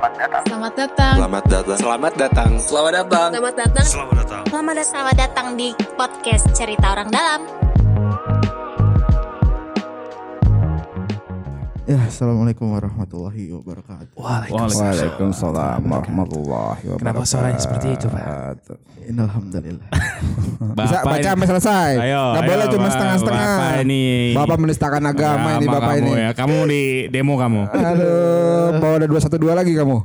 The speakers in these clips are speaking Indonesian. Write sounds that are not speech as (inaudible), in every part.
Selamat datang. Selamat datang. Selamat datang. Selamat datang. Selamat datang. Selamat datang. Selamat datang. Selamat, selamat datang di podcast Cerita Orang Dalam. Ya, assalamualaikum warahmatullahi wabarakatuh. Waalaikumsalam warahmatullahi wabarakatuh. Kenapa suaranya seperti itu, Pak? Innalhamdulillah. (laughs) Bisa Bapak baca sampai selesai. Ayo, Gak ayo, boleh cuma setengah-setengah. Bapak ini. Bapak menistakan agama ini Bapak kamu ini. Ya. Kamu di demo kamu. Aduh, bawa ada 212 lagi kamu.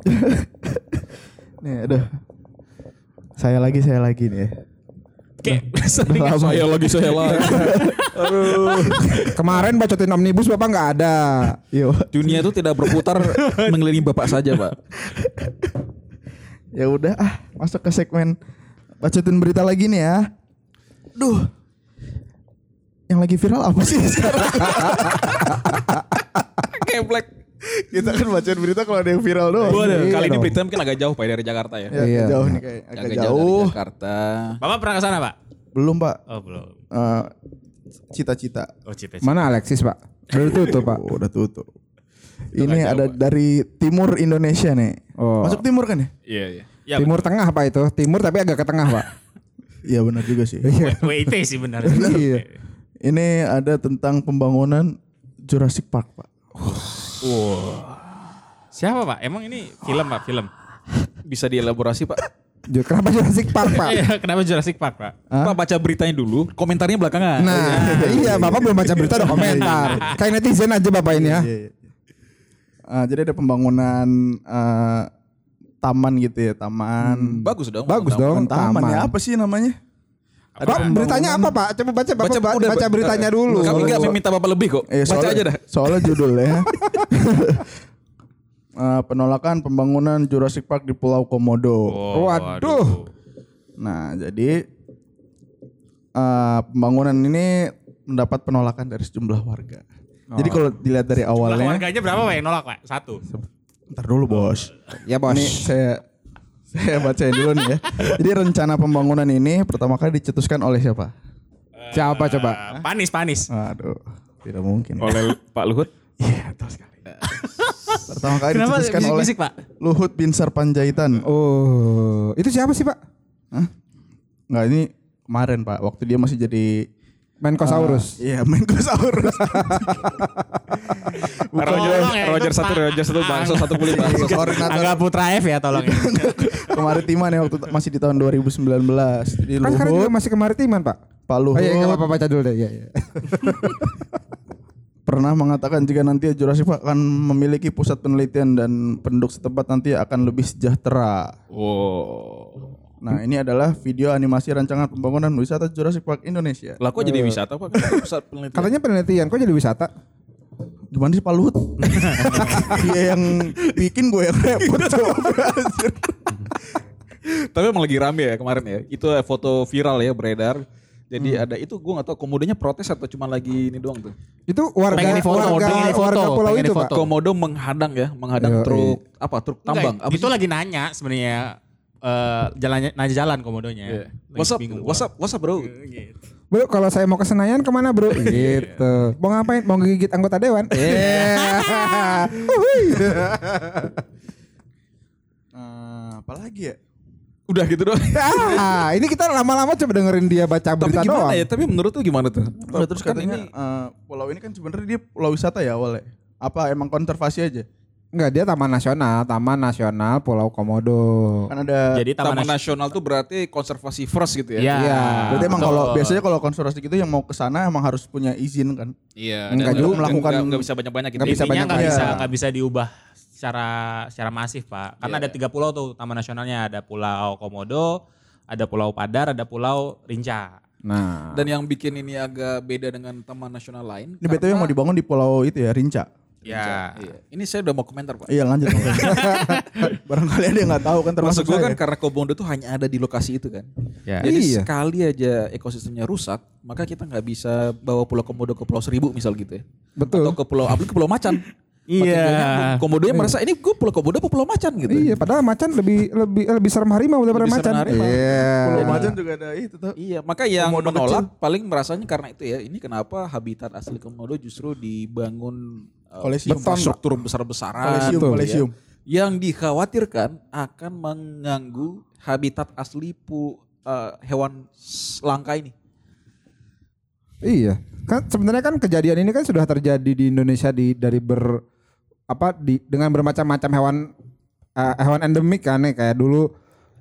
(laughs) Nih, aduh. Saya lagi, saya lagi nih. Ya. Kayak sering Saya lagi saya lagi. (laughs) Aduh. Kemarin bacotin omnibus Bapak nggak ada. Yo, Dunia itu tidak berputar (laughs) mengelilingi bapak saja, Pak. ya udah ah, masuk ke segmen bacotin berita lagi nih ya. Duh. Yang lagi viral apa sih sekarang? (laughs) Keblek. Kita kan bacain berita kalau ada yang viral doang. Waduh, Iya kali ini berita mungkin agak jauh Pak dari Jakarta ya. Ya, Iya. jauh nih kayak agak, Agak jauh. dari Jakarta. Bapak pernah ke sana, Pak? Belum, Pak. Oh, belum. Eh, cita-cita. Oh, cita Mana Alexis Pak? Udah tutup Pak. Oh, udah tutup. Ini ada dari timur Indonesia nih. Oh. Masuk timur kan ya? Iya, iya. Ya, Timur Tengah Pak itu. Timur tapi agak ke tengah Pak. (laughs) Iya benar juga sih. WIT sih benar. (laughs) iya. Ini ada tentang pembangunan Jurassic Park, Pak. Siapa, Pak? Emang ini film, Pak? Film. bisa dielaborasi, Pak. Kenapa Jurassic Park Pak? Iya, kenapa Jurassic Park, Pak? Pak baca beritanya dulu, komentarnya belakangan. Nah, (laughs) iya Bapak belum baca berita ada komentar. (laughs) Kayak netizen aja Bapak ini ya. Iya, iya. Ah, jadi ada pembangunan eh, taman gitu ya, taman. Bagus dong. Bagus Bukan dong. taman, taman. ya apa sih namanya? Pak, beritanya apa Pak? Coba baca Bapak Baca, udah, baca Pak. beritanya dulu. Kami nggak meminta Bapak lebih kok. Eh, baca soalnya- aja dah. Soalnya judulnya (laughs) (laughs) eh, penolakan pembangunan Jurassic Park di Pulau Komodo. Oh, Waduh. Nah, jadi eh, pembangunan ini mendapat penolakan dari sejumlah warga. Jadi kalau dilihat dari Jumlah awalnya, warganya berapa, Pak, yang nolak, Pak? Satu. ntar dulu bos. Ya bos. Ini saya saya bacain dulu nih ya. Jadi rencana pembangunan ini pertama kali dicetuskan oleh siapa? Siapa coba? Eh, panis, panis. Aduh, tidak mungkin. Oleh Pak Luhut. Iya, betul sekali. pertama kali Kenapa dicetuskan oleh bisik-bisik, Pak? Luhut Binsar Panjaitan. Oh, itu siapa sih Pak? Hah? Nggak ini kemarin Pak, waktu dia masih jadi Menkosaurus. Iya, Menkosaurus. (laughs) Tolong ya, Roger satu, Pak. Roger satu, bangsa satu bangsa. Koordinator Angga Putra F ya, tolong. ya. (laughs) kemaritiman ya waktu masih di tahun 2019. Jadi kan sekarang juga masih kemaritiman Pak. Pak Oh Luhut iya, nggak apa-apa baca dulu deh. Iya, iya. (laughs) pernah mengatakan jika nanti Jurassic Park akan memiliki pusat penelitian dan penduduk setempat nanti akan lebih sejahtera. Wow. Nah, ini adalah video animasi rancangan pembangunan wisata Jurassic Park Indonesia. Lah kok jadi wisata Pak? Pusat penelitian. Katanya penelitian, kok jadi wisata? Gimana sih Pak Luhut? (laughs) Dia yang bikin gue yang repot. (laughs) Tapi emang lagi rame ya kemarin ya. Itu eh, foto viral ya beredar. Jadi ada itu gue gak tahu komodonya protes atau cuma lagi ini doang tuh. Itu warga Pengen difoto, warga, pengen difoto, warga pulau pengen itu. Pak. Komodo menghadang ya, menghadang Yoi. truk apa truk tambang. Enggak, Apa itu sih? lagi nanya sebenarnya eh jalannya nanya jalan komodonya. Iya. Lagi What's up? bingung What's up? What's up bro? Gitu. Bro, kalau saya mau ke Senayan ke mana bro? gitu. Mau ngapain? Mau gigit anggota dewan? Iya. Uhuy. (laughs) Nah, apalagi ya? Udah gitu doang. (laughs) ah, ini kita lama-lama coba dengerin dia baca Tapi berita gimana doang. ya? Tapi menurut tuh gimana tuh? Nah, terus Kan katanya eh, pulau ini kan sebenarnya dia pulau wisata ya awalnya. Apa emang konservasi aja? Enggak, dia Taman Nasional, Taman Nasional Pulau Komodo. Kan ada Jadi Taman, taman, nasional tuh berarti konservasi first gitu ya? Iya. Iya. Berarti emang betul. kalau biasanya kalau konservasi gitu yang mau ke sana emang harus punya izin kan? Iya. Enggak juga nggak- melakukan- nggak- nggak bisa banyak-banyak gitu. nggak bisa banyak bisa ya. nggak bisa diubah secara secara masif pak. Karena Iya. ada tiga pulau tuh taman nasionalnya ada Pulau Komodo, ada Pulau Padar, ada Pulau Rinca. Nah, Dan yang bikin ini agak beda dengan taman nasional lain. Ini BTW yang mau dibangun di pulau itu ya, Rinca. Ya. Iya. Ini saya udah mau komentar pak. Iya lanjut. (laughs) Barangkali ada yang nggak tahu kan termasuk Maksud gue saya. kan karena Komodo tuh hanya ada di lokasi itu kan. Ya. Jadi Iya. sekali aja ekosistemnya rusak, maka kita nggak bisa bawa Pulau Komodo ke Pulau Seribu misal gitu ya. betul. Atau ke Pulau apalagi ke Pulau Macan. (laughs) Iya. Komodonya merasa ini gue Pulau Komodo apa Pulau Macan gitu. Iya, padahal macan lebih lebih lebih serem harimau daripada Lebih serem macan. harimau. Iya. Pulau Macan juga ada itu tuh. Iya, maka yang Komodo menolak paling merasanya karena itu ya. Ini kenapa habitat asli komodo justru dibangun uh, Kolesium. infrastruktur besar-besaran. Kolesium, gitu ya. kolesium. yang dikhawatirkan akan mengganggu habitat asli pu eh, hewan langka ini. Iya. Kan sebenarnya kan kejadian ini kan sudah terjadi di Indonesia di dari ber apa di dengan bermacam-macam hewan eh, hewan endemik kan ya kayak dulu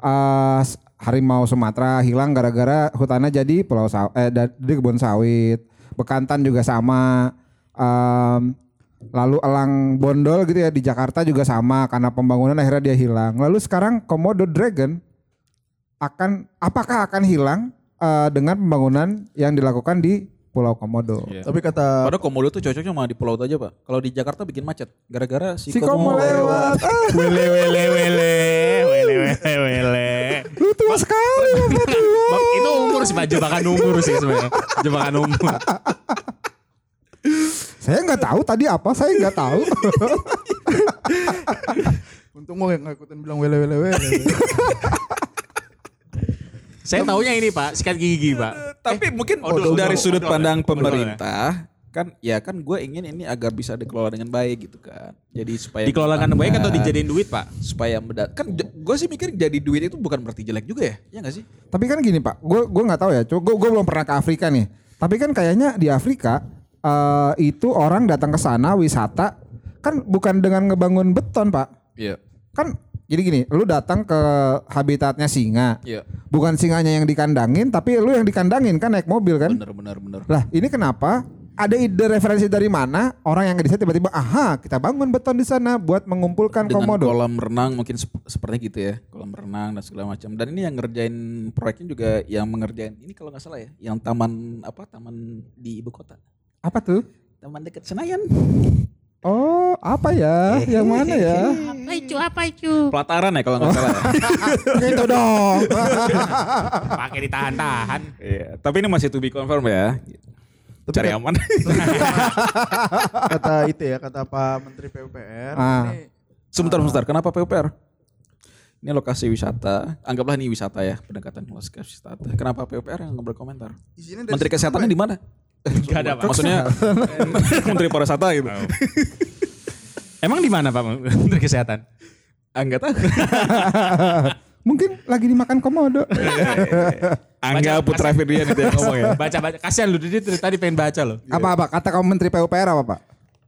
eh, s- harimau Sumatera hilang gara-gara hutannya jadi pulau saw eh da- di kebun sawit. Bekantan juga sama. Em, lalu elang bondol gitu ya di Jakarta juga sama karena pembangunan akhirnya dia hilang. Lalu sekarang komodo dragon akan apakah akan hilang eh, dengan pembangunan yang dilakukan di Pulau Komodo? Tapi kata Padahal komodo tuh cocoknya malah di pulau aja pak. Kalau di Jakarta bikin macet gara-gara si, Si Komo lewat. Ah, (laughs) Wele wele wele wele wele wele. lu tua sekali Bapak tua. Bang, itu umur sih Pak, jebakan umur sih sebenarnya. Jebakan umur. (laughs) Saya nggak tahu tadi apa, saya nggak tahu. untung gue yang ngikutin bilang wele wele wele. Saya taunya ini Pak, sikat gigi Pak. Tapi mungkin odol, dari odol, sudut odol, pandang odol, pemerintah kan ya kan gue ingin ini agar bisa dikelola dengan baik gitu kan. Jadi supaya Dikelolakan baik atau mendatangkan, dijadiin duit Pak? supaya mendat kan gue sih mikir jadi duit itu bukan berarti jelek juga ya. Ya gak sih? Tapi kan gini Pak, gue gue nggak tahu ya. Gue gue belum pernah ke Afrika nih. Tapi kan kayaknya di Afrika eh, itu orang datang ke sana wisata kan bukan dengan ngebangun beton Pak. Iya. Kan jadi gini, lu datang ke habitatnya singa. Iya. Bukan singanya yang dikandangin, tapi lu yang dikandangin kan naik mobil kan. Bener bener bener. Lah ini kenapa? Ada ide referensi dari mana orang yang di sana tiba-tiba aha kita bangun beton di sana buat mengumpulkan dengan komodo. kolam renang mungkin sep- seperti gitu ya kolam renang dan segala macam dan ini yang ngerjain proyeknya juga yang mengerjain ini kalau nggak salah ya yang taman apa taman di ibu kota Apa tuh? taman dekat Senayan Oh apa ya? Yang mana ya? Apa itu? Apa itu? pelataran ya kalau nggak salah ya. (laughs) Itu dong. (laughs) Pakai ditahan-tahan. Iya, tapi ini masih to be confirm ya cari aman (laughs) kata itu ya kata Pak Menteri PUPR. Ah. Ini sebentar sebentar kenapa PUPR ini lokasi wisata anggaplah ini wisata ya pendekatan lokasi wisata kenapa PUPR yang nggak berkomentar Menteri kesehatannya di mana Gak ada Pak. maksudnya (laughs) Menteri pariwisata gitu Emang di mana Pak Menteri Kesehatan? ah, nggak tahu (laughs) Mungkin lagi dimakan komodo. (laughs) Angga Baca- Putra Firdian itu yang ngomong ya Baca baca. Kasihan lu dia dari tadi pengen baca loh. Apa-apa? Kata kamu Menteri PUPR apa Pak?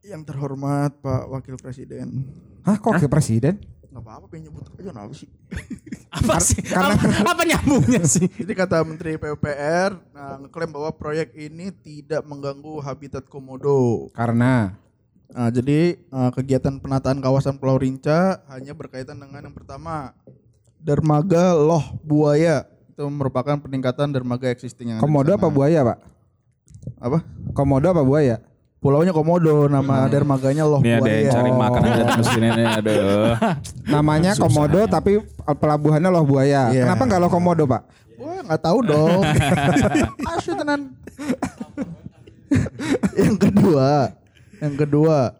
yang terhormat Pak Wakil Presiden. Hah kok ke presiden? Gak apa-apa pengen nyebut aja kenapa sih? (laughs) Apa sih? karena- apa, apa nyambungnya sih? (laughs) Jadi kata Menteri PUPR nah, ngeklaim bahwa proyek ini tidak mengganggu habitat komodo. Karena Nah, jadi eh, kegiatan penataan kawasan Pulau Rinca hanya berkaitan dengan yang pertama dermaga loh buaya itu merupakan peningkatan dermaga existing yang komodo apa buaya Pak? Apa? Komodo apa buaya? Pulaunya komodo, nama dermaganya loh Ini ada buaya. yang cari Oh. makan aja mesin ini aduh. Namanya komodo tapi pelabuhannya loh buaya. Iya. Kenapa nggak loh komodo Pak? Wah nggak tahu dong. (laughs) Asyik tenan. yang kedua, yang kedua,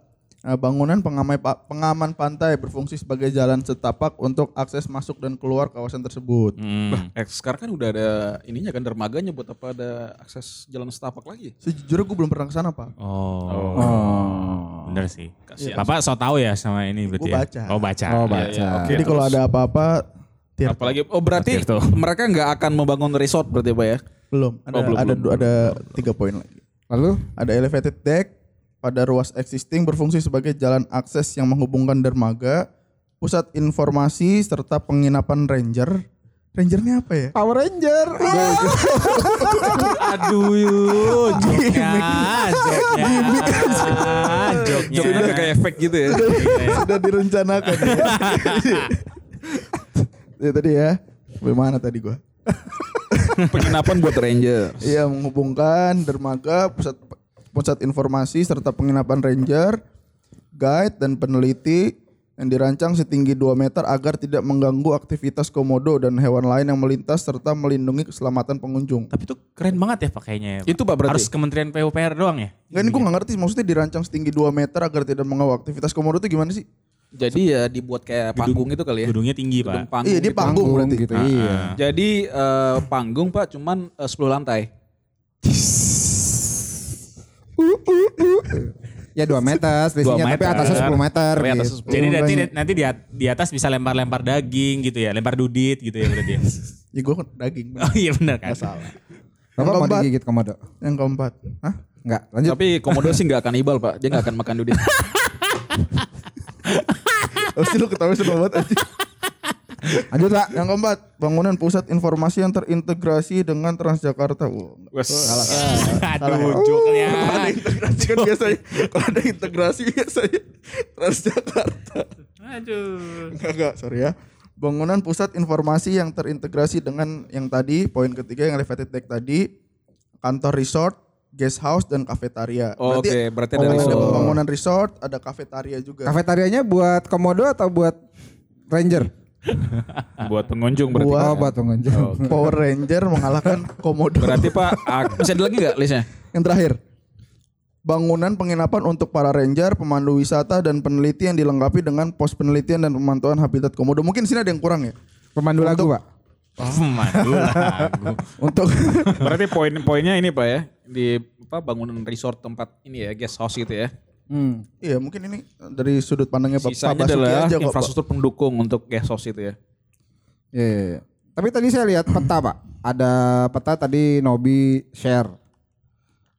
bangunan pengamai pengaman pantai berfungsi sebagai jalan setapak untuk akses masuk dan keluar kawasan tersebut. Hmm. Eh, sekarang kan udah ada ininya kan dermaganya buat apa ada akses jalan setapak lagi. Sejujurnya gue belum pernah ke sana pak. Oh. Oh. Bener sih. Kasihan. Bapak so tahu ya sama ini berarti Gua ya? baca. Oh baca. Oh, Iya, baca. iya, oke. Jadi kalau ada apa-apa, Tirto. Apalagi oh berarti Tirto. mereka nggak akan membangun resort berarti Pak ya? belum. Ada Oh, belum, ada belum, ada tiga poin lagi. Lalu Ada elevated deck pada ruas existing berfungsi sebagai jalan akses yang menghubungkan dermaga, pusat informasi serta penginapan ranger. Rangernya apa ya? Power Ranger. Aduh, yuk, joknya, joknya, joknya. Joknya kayak efek gitu ya. Sudah direncanakan ya. ya tadi ya. Bagaimana tadi gua? Penginapan buat ranger. Iya menghubungkan dermaga, pusat pusat informasi serta penginapan ranger, guide dan peneliti yang dirancang setinggi 2 meter agar tidak mengganggu aktivitas komodo dan hewan lain yang melintas serta melindungi keselamatan pengunjung. Tapi itu keren banget ya pakainya. ya, Pak. Itu Pak berarti. Harus Kementerian PUPR doang ya? Enggak ini gue gak ngerti maksudnya dirancang setinggi 2 meter agar tidak mengganggu aktivitas komodo itu gimana sih? Jadi ya dibuat kayak panggung itu kali ya. Gedungnya tinggi Gedung Pak. panggung. Iya dia gitu. panggung berarti. gitu. Iya. Jadi eh, panggung Pak cuman eh, 10 lantai. Ya 2 meter selisihnya tapi meter. atasnya 10 meter. Tapi atasnya gitu. 10. Jadi nanti nanti di, at- di atas bisa lempar-lempar daging gitu ya, lempar dudit gitu ya berarti. ya. Ya gue daging. oh iya benar kan. Salah. Bapak mau keempat. digigit komodo? Yang keempat. Hah? Enggak, lanjut. Tapi komodo sih nggak kanibal pak, dia nggak akan makan dudit. (laughs) Pasti lu ketahui seru banget aja. Lanjut Pak. Yang keempat, bangunan pusat informasi yang terintegrasi dengan Transjakarta. Wow. Aduh, joknya. Kalau ada integrasi kan biasanya, kalau ada integrasi biasanya Transjakarta. Aduh. Enggak, enggak, sorry ya. Bangunan pusat informasi yang terintegrasi dengan yang tadi, poin ketiga yang elevated deck tadi, kantor resort, guest house, dan kafetaria. Oh, Oke, berarti ada ada resort. pembangunan resort, ada kafetaria juga. Kafetarianya buat komodo atau buat ranger? (laughs) Buat pengunjung berarti. Buat- Oh, (laughs) buat pengunjung. Power Ranger mengalahkan Komodo. Berarti pak, (laughs) ah, bisa ada lagi nggak listnya? Yang terakhir, bangunan penginapan untuk para ranger, pemandu wisata, dan peneliti yang dilengkapi dengan pos penelitian dan pemantauan habitat komodo. Mungkin sini ada yang kurang ya. Pemandu lagu, Pak. Pemandu lagu. Untuk Berarti poin-poinnya ini pak ya di apa bangunan resort tempat ini ya guest house gitu ya. Hmm. iya mungkin ini dari sudut pandangnya Pak Sisanya Basuki adalah aja kok. Pak. infrastruktur pendukung untuk guest house itu ya. Iya, iya, iya. Tapi tadi saya lihat peta, Pak. Ada peta tadi Nobi share.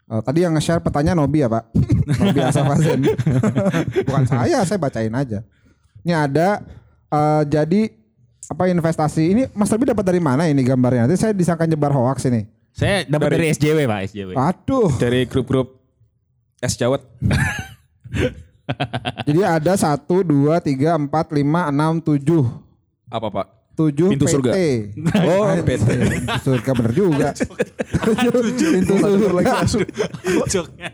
Eh, tadi yang nge-share petanya Nobi ya, Pak. (laughs) Nobi Asafazen. (laughs) Bukan saya, saya bacain aja. Ini ada eh, jadi apa investasi ini Mas Nobi dapat dari mana ini gambarnya? Nanti saya disangka nyebar hoax ini. Saya dapat dari SJW Pak, SJW. Aduh. Dari grup-grup es jawet. (laughs) (laughs) Jadi ada satu, dua, tiga, empat, lima, enam, tujuh. Apa pak? Tujuh Pintu PT. surga. (laughs) Oh, PT. Pintu surga bener juga. (laughs) Tujuh pintu surga. Joknya.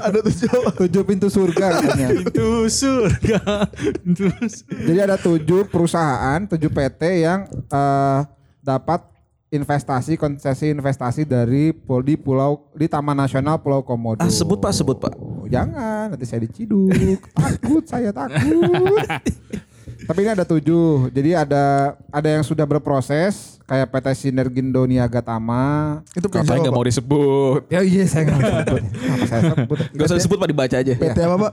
ada tujuh. Tujuh pintu surga katanya. Pintu surga. Pintu surga. Jadi ada tujuh perusahaan, tujuh PT yang eh, dapat investasi konsesi investasi dari di pulau di Taman Nasional Pulau Komodo. Ah sebut pak, sebut pak. Oh, jangan nanti saya diciduk. (laughs) takut saya takut. Tapi ini ada tujuh. Jadi ada ada yang sudah berproses kayak PT Sinergindo Niaga Tama. Itu PT Katanya nggak mau disebut. Ya iya saya nggak mau sebut. Kenapa saya sebut? Gak usah disebut pak dibaca aja. PT apa Pak?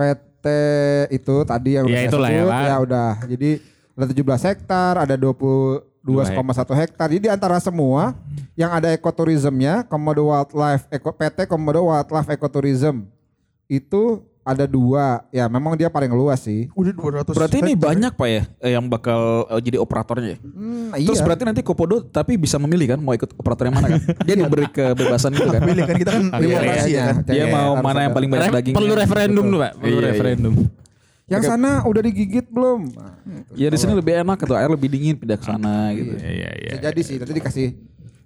PT itu tadi yang udah Ya, saya itulah ya, sebut, Pak. ya udah. Jadi ada 17 hektar, ada 22,1 hektar. Jadi di antara semua yang ada ekoturismnya, Komodo Wildlife Eco, PT Komodo Wildlife Ecotourism itu ada dua. Ya memang dia paling luas sih. Udah 200 Berarti ini hektar. banyak pak ya eh, yang bakal eh, jadi operatornya ya. Hmm, Terus iya. berarti nanti Kopodo tapi bisa memilih kan mau ikut operator yang mana kan? (laughs) Dia diberi kebebasan itu kan. Pilih kan kita kan demokrasi ya. Dia Iya, mau mana yang paling banyak dagingnya. perlu referendum dulu Pak, perlu Iya, iya. referendum. Yang sana udah digigit belum? Nah, Ya di sini lebih enak atau air lebih dingin pindah ke sana gitu. Iya iya iya. jadi sih. Nanti dikasih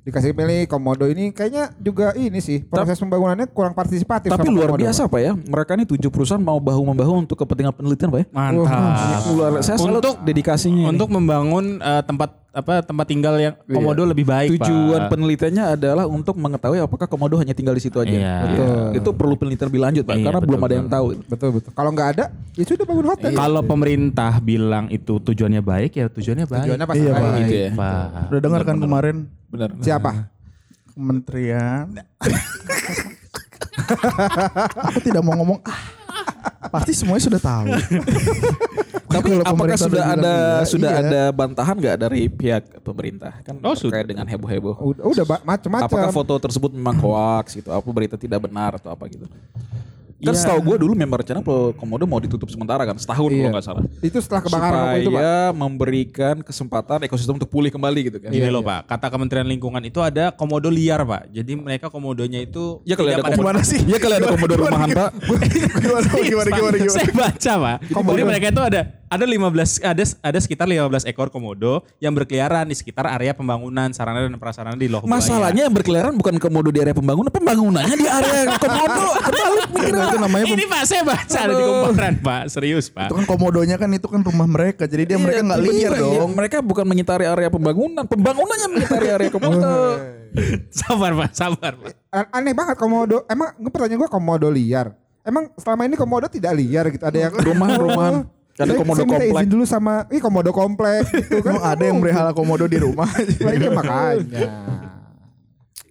dikasih pilih komodo ini kayaknya juga ini sih proses pembangunannya kurang partisipatif. Tapi sama luar Komodo. biasa pak ya. Mereka ini tujuh perusahaan mau bahu membahu untuk kepentingan penelitian pak ya. Mantap. Luar, saya Untuk- dedikasinya. ini. Untuk membangun eh, tempat apa tempat tinggal yang komodo lebih baik tujuan Pak. penelitiannya adalah untuk mengetahui apakah komodo hanya tinggal di situ aja. Iya. Betul. Itu perlu penelitian lebih lanjut pak, Iya, karena betul, belum ada yang tahu. Betul betul. Kalau nggak ada, ya sudah bangun hotel. Kalau pemerintah bilang itu tujuannya baik ya tujuannya baik. Tujuannya pasti Iya, baik. Pak. Gitu ya. Pak. Udah dengar kan kemarin Benar. Siapa? Kementerian Aku tidak mau ngomong ah. Pasti semuanya sudah tahu. (laughs) Tapi Kalau apakah sudah udah ada bilang iya, sudah iya. ada bantahan nggak dari pihak pemerintah kan Oh, terkait dengan heboh-heboh? Udah, udah macem-macem. Apakah foto tersebut memang hoax gitu? Apa berita tidak benar atau apa gitu? Kan Iya. setahu gue dulu member channel Pulau Komodo mau ditutup sementara kan setahun Iya. kalau nggak salah. Itu setelah kebakaran Supaya itu, Pak. memberikan kesempatan ekosistem untuk pulih kembali gitu kan. Gini loh Pak, kata Kementerian Lingkungan itu ada komodo liar Pak. Jadi mereka komodonya itu Ya kalau ada komodo Gimana sih? Ya kalau ada komodo rumahan Pak. gimana gimana gimana gimana. Saya baca Pak. Jadi mereka itu ada ada 15 ada ada sekitar 15 ekor komodo yang berkeliaran di sekitar area pembangunan sarana dan prasarana di Loh Masalahnya yang berkeliaran bukan komodo di area pembangunan, pembangunannya di area (laughs) komodo. Kebalik mikirnya. Itu namanya Ini Pak saya baca di kumparan Pak, serius Pak. itu kan komodonya kan itu kan rumah mereka. Jadi dia mereka Iya, nggak tiba-tiba liar iya, dong. Mereka bukan mengitari area pembangunan, pembangunannya mengitari area komodo. (laughs) sabar Pak, sabar Pak. An- Aneh banget komodo. Emang gue pertanyaan gue komodo liar. Emang selama ini komodo tidak liar gitu. Ada yang Rumahan-rumahan. (laughs) Ada Saya- komodo saya minta komplek. izin dulu sama, ih komodo komplek gitu kan. Emang (laughs) ada yang melihara komodo di rumah. (laughs) Nah, iya (laughs) makanya.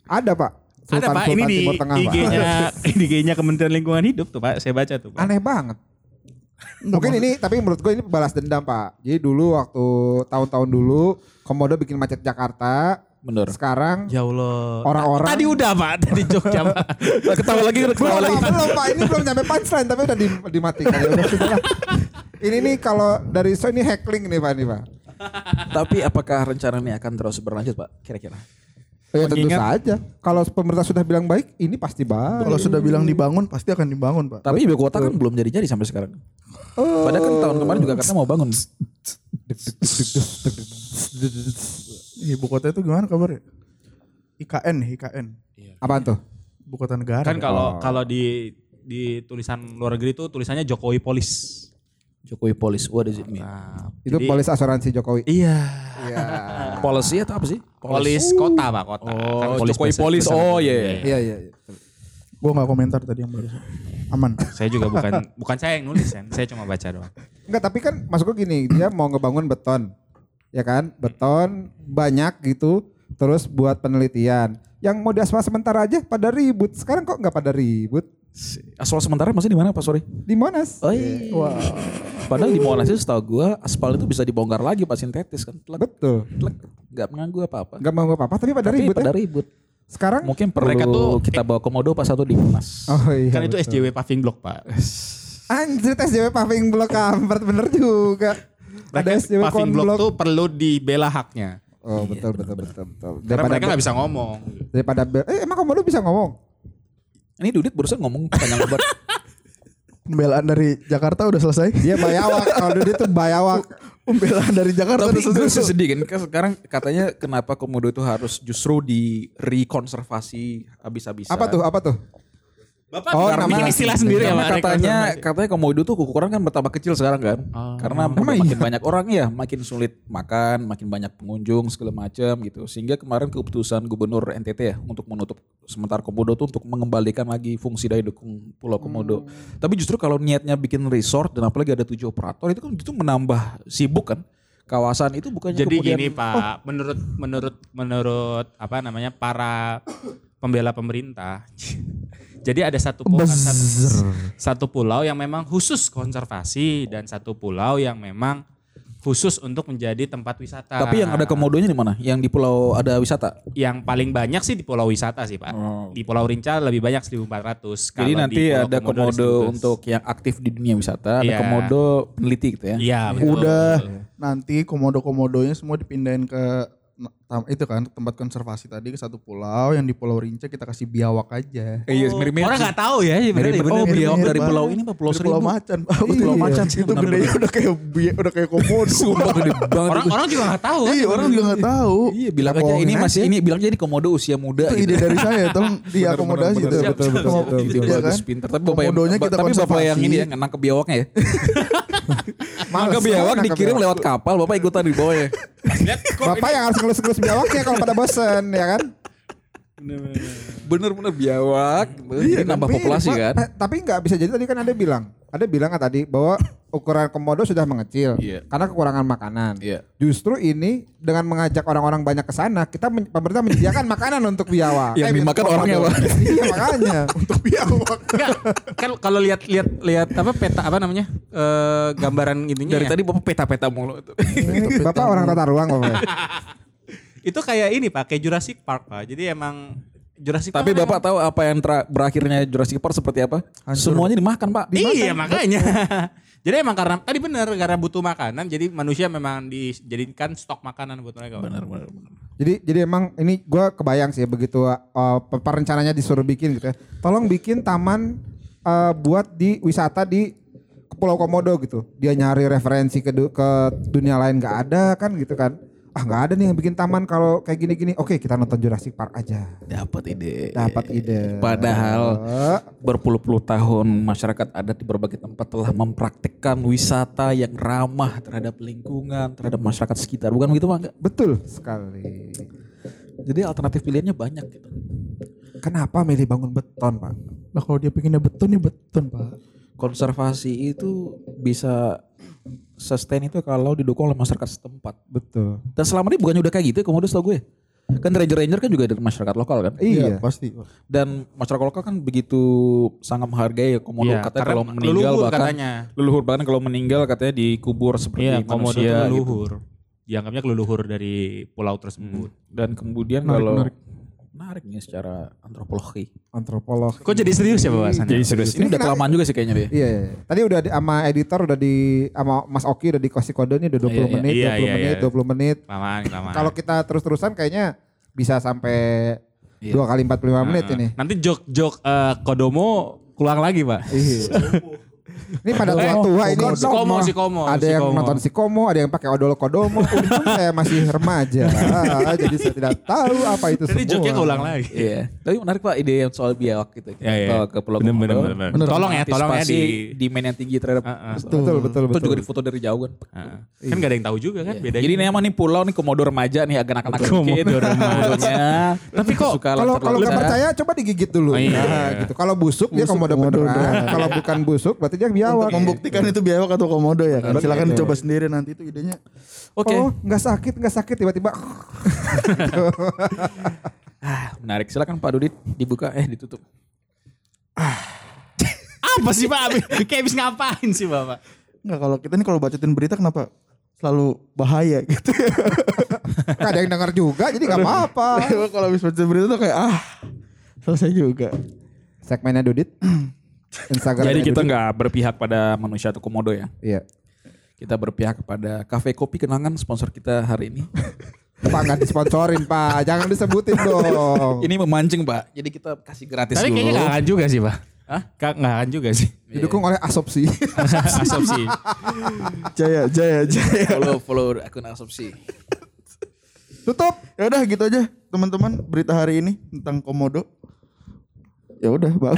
Ada pak. Ada Pak, ini di Timur Tengah, Pak. IG-nya IG-nya Kementerian Lingkungan Hidup tuh Pak, saya baca tuh Pak. Aneh banget. Mungkin ini tapi menurut gue ini balas dendam Pak. Jadi dulu waktu tahun-tahun dulu Komodo bikin macet Jakarta. Bener. Sekarang Ya Allah. Orang-orang- Tadi udah Pak, tadi Jogja Pak. Ketawa lagi, belum, ketawa lagi. Pak, belum Pak, ini belum nyampe punchline tapi udah di, dimatikan. Ya udah. Ini nih kalau dari so ini hackling nih Pak ini Pak. Tapi apakah rencana ini akan terus berlanjut Pak? Kira-kira. Ya tentu Mengingat- saja. Kalau pemerintah sudah bilang baik, ini pasti baik. Kalau sudah bilang dibangun pasti akan dibangun, Pak. Tapi ibu kota kan belum jadi-jadi sampai sekarang. Padahal kan tahun kemarin juga katanya mau bangun. Ibu kota itu gimana kabarnya? IKN, nih, IKN. Apaan tuh? Ibu kota negara. Kan kalau kalau di di tulisan luar negeri itu tulisannya Jokowi Polis. Jokowi Polis, what does it mean? Nah, Itu jadi- polis asuransi Jokowi. Iya. Iya. (laughs) Policy atau apa sih? Polis kota Pak, kota. Kan Oh, Jokowi Polis. Oh, iya. Iya iya. iya. Gue gak komentar tadi yang barusan. Aman. Saya juga bukan bukan saya yang nulis kan, saya cuma baca doang. Enggak, tapi kan maksud gue gini, dia mau ngebangun beton. Ya kan? Beton banyak gitu, terus buat penelitian. Yang mau diaspal sementara aja pada ribut. Sekarang kok nggak pada ribut? Aspal sementara masih di mana Pak Sorry? Di Monas. Oh iya. Padahal di Monas itu setahu gua aspal itu bisa dibongkar lagi Pak sintetis kan. Telek, Betul. telek. Gak mengganggu apa-apa. Nggak mau apa-apa, tapi pada Tapi ribut pada ya. ribut. Sekarang Mungkin perlu Mereka tuh- kita bawa komodo pas satu di Monas. Oh iya. kan itu betul. SJW paving block Pak. Anjir SJW paving block kampret bener juga. Ada SJW paving block konblok. tuh perlu dibela haknya. Oh betul betul betul betul. Karena mereka nggak bisa ngomong. daripada eh emang komodo bisa ngomong? Ini Dudit barusan ngomong panjang lebar. (laughs) Pembelaan dari Jakarta udah selesai. Dia bayawak, kalau dia tuh bayawak. (laughs) Pembelaan dari Jakarta Tapi udah selesai. sedih kan kan sekarang katanya kenapa komodo itu harus justru di rekonservasi habis-habisan. Apa tuh? Apa tuh? Bapak Oh, bikin nama- istilah sendiri ya Pak. katanya katanya komodo tuh ukuran kan bertambah kecil sekarang kan. Karena udah makin banyak orang ya, makin sulit makan, makin banyak pengunjung segala macam gitu. Sehingga kemarin keputusan Gubernur NTT ya untuk menutup sementara komodo tuh untuk mengembalikan lagi fungsi daya dukung Pulau Komodo. Tapi justru kalau niatnya bikin resort dan apalagi ada tujuh operator itu kan itu menambah sibuk kan. Kawasan itu bukannya Jadi kemudian gini Pak, menurut menurut menurut apa namanya para pembela pemerintah. Jadi ada satu pulau, satu, satu pulau yang memang khusus konservasi dan satu pulau yang memang khusus untuk menjadi tempat wisata. Tapi yang ada komodonya di mana? Yang di pulau ada wisata? yang paling banyak sih di pulau wisata sih Pak. Di Pulau Rinca lebih banyak 1.400. Jadi Kalau nanti ada komodo 1.500. untuk yang aktif di dunia wisata, ada Iya. komodo peneliti gitu ya. Iya betul. Udah nanti komodo-komodonya semua dipindahin ke itu kan tempat konservasi tadi ke satu pulau yang di Pulau Rinca kita kasih biawak aja. Iya, mirip-mirip. Orang nggak tahu ya, Mirip, bener, oh, bener. beliau Mirip-mirip dari pulau ini Pak, Pulau Seribu. Pulau Macan. Pak. Oh, Pulau Iya. Macan sih, Itu benar. udah kayak udah kayak komodo. Sumpah gede banget. Orang orang juga nggak tahu kan. Iya orang juga nggak tahu. Iya, bilang aja ini masih ini bilang jadi komodo usia muda Itu gitu. ide dari saya, tolong (laughs) diakomodasi. Itu. betul, betul, Iya. Tapi bapak yang, Komodonya kita tapi bapak yang ini ya nangkep biawaknya ya. (laughs) Nangkep biawak dikirim biawak. lewat kapal, bapak ikutan di bawah ya. Lihat (laughs) kok Bapak yang harus ngelus-ngelus biawaknya kalau pada bosen ya kan? Bener-bener biawak. Jadi nambah populasi Pak, kan. eh, tapi nggak bisa jadi tadi kan ada bilang, ada bilang kan tadi bahwa ukuran komodo sudah mengecil Iya. karena kekurangan makanan. Iya. Justru ini dengan mengajak orang-orang banyak ke sana, kita men- pemerintah menyediakan makanan untuk biawak. Yang Eh, dimakan orangnya. Pak. iya makanya. (laughs) untuk biawak. Enggak, kan kalau lihat lihat lihat apa peta apa namanya? eh gambaran ininya Dari ya. tadi bapak peta-peta mulu. Bapak orang tata ruang Bapak. (laughs) Itu kayak ini Pak, kayak Jurassic Park Pak. Jadi emang Jurassic Tapi Park bapak tahu apa yang tra- berakhirnya Jurassic Park seperti apa? Semuanya dimakan pak. Iya makanya. (laughs) jadi emang karena tadi benar karena butuh makanan jadi manusia memang dijadikan stok makanan buat mereka. Benar, benar, benar. Jadi jadi emang ini gue kebayang sih begitu uh, perencananya disuruh bikin gitu ya. Tolong bikin taman uh, buat di wisata di Pulau Komodo gitu. Dia nyari referensi ke du- ke dunia lain nggak ada kan gitu kan. Ah nggak ada nih yang bikin taman kalau kayak gini-gini. Oke kita nonton Jurassic Park aja. Dapat ide. Dapat ide. Padahal Eh, berpuluh-puluh tahun masyarakat adat di berbagai tempat telah mempraktikkan wisata yang ramah terhadap lingkungan, terhadap masyarakat sekitar. Bukan begitu pak? Enggak. betul sekali. Jadi alternatif pilihannya banyak gitu. Kenapa milih bangun beton pak? Lah kalau dia pengennya beton ya beton pak. Konservasi itu bisa sustain itu kalau didukung oleh masyarakat setempat. Betul. Dan selama ini bukannya udah kayak gitu ya komodo setahu gue. Kan ranger-ranger kan juga dari masyarakat lokal kan. Iya. pasti. Dan masyarakat lokal kan begitu sangat menghargai ya komodo Iya, katanya kalau meninggal leluhur bahkan katanya. leluhur bahkan kalau meninggal katanya dikubur seperti Iya, komodo manusia itu gitu. leluhur. Dianggapnya leluhur dari pulau tersebut. Dan kemudian Menarik, kalau menarik. Menarik nih secara antropologi. Antropolog. Kok jadi serius ya bahasannya? Jadi serius. Ini udah kelamaan juga sih kayaknya deh. Iya, iya. Tadi udah di, sama editor udah di sama Mas Oki udah dikasih kode nih udah 20 Iya, iya. menit, Iya, 20 iya, menit, iya. 20 menit. Lamaan, lamaan. Kalau kita terus-terusan kayaknya bisa sampai Iya. dua kali 45 menit ini. Nanti jok-jok eh, Kodomo keluar lagi, Pak. Iya. (laughs) Ini pada tua-tua ini. Si Komo, si Komo, Ada yang nonton si Komo, ada yang pakai odol kodomo. Untung saya masih remaja. Ah, (laughs) jadi saya tidak tahu apa itu Jadi semua. joknya keulang lagi. Iya. Tapi menarik Pak ide yang soal biawak gitu. Iya, iya. Kalau ke Pulau Komodo. Tolong ya, tolong ya di- demand yang tinggi terhadap Heeh. Betul, betul, betul. Itu juga difoto dari jauh kan. Heeh. Kan gak ada yang tahu juga kan bedanya. Jadi ini emang nih pulau nih komodo remaja nih agak anak-anak Komodo remaja. Tapi kok Kalau kalau nggak percaya coba digigit dulu. Oh, iya. Nah, gitu. Kalau busuk, dia komodo beneran. Kalau bukan busuk berarti dia biawak. Untuk membuktikan itu biawak atau komodo ya kan. Silakan Betul. dicoba sendiri nanti itu idenya. Oke. Oh, nggak sakit, nggak sakit tiba-tiba. (laughs) Ah, menarik. Silakan Pak Dudit dibuka eh ditutup. Apa sih Pak? Kayak habis ngapain sih Bapak? Enggak kalau kita nih kalau bacotin berita kenapa selalu bahaya gitu. Nggak ada yang dengar juga, jadi nggak apa-apa. kalau habis baca berita tuh kayak ah selesai juga. Segmennya Dudit. (clears throat) Instagram. Jadi kita nggak berpihak pada manusia atau komodo ya. Iya. Kita berpihak kepada kafe kopi kenangan sponsor kita hari ini. (laughs) Pak nggak disponsorin Pak, jangan disebutin dong. ini memancing Pak. Jadi kita kasih gratis Tapi dulu. kayaknya gak akan juga sih Pak. Hah? Gak, gak akan juga sih. (laughs) Didukung oleh Asopsi. (laughs) Asopsi. Jaya jaya jaya. follow follow akun asopsi. Tutup. Ya udah gitu aja teman-teman berita hari ini tentang komodo. Ya udah, bye.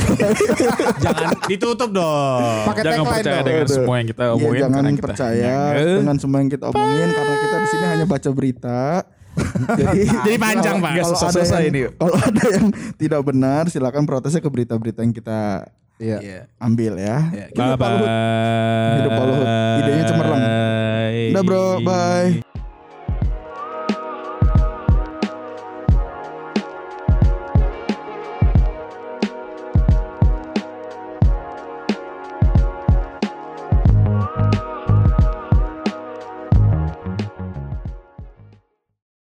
(laughs) Jangan ditutup dong. Pakai Jangan percaya dong. dengan semua yang kita Iya, omongin. jangan karena kita percaya dengan semua yang kita omongin karena kita di sini hanya baca berita. (laughs) Jadi, Jadi panjang, Pak. Kalau ada selesai yang, ini. Kalau ada yang tidak benar, silakan protesnya ke berita-berita yang kita Iya. Iya. ambil ya. Iya, Hidup Pak Luhut. Hidup Pak Luhut. Idenya cemerlang. Udah bro, bye.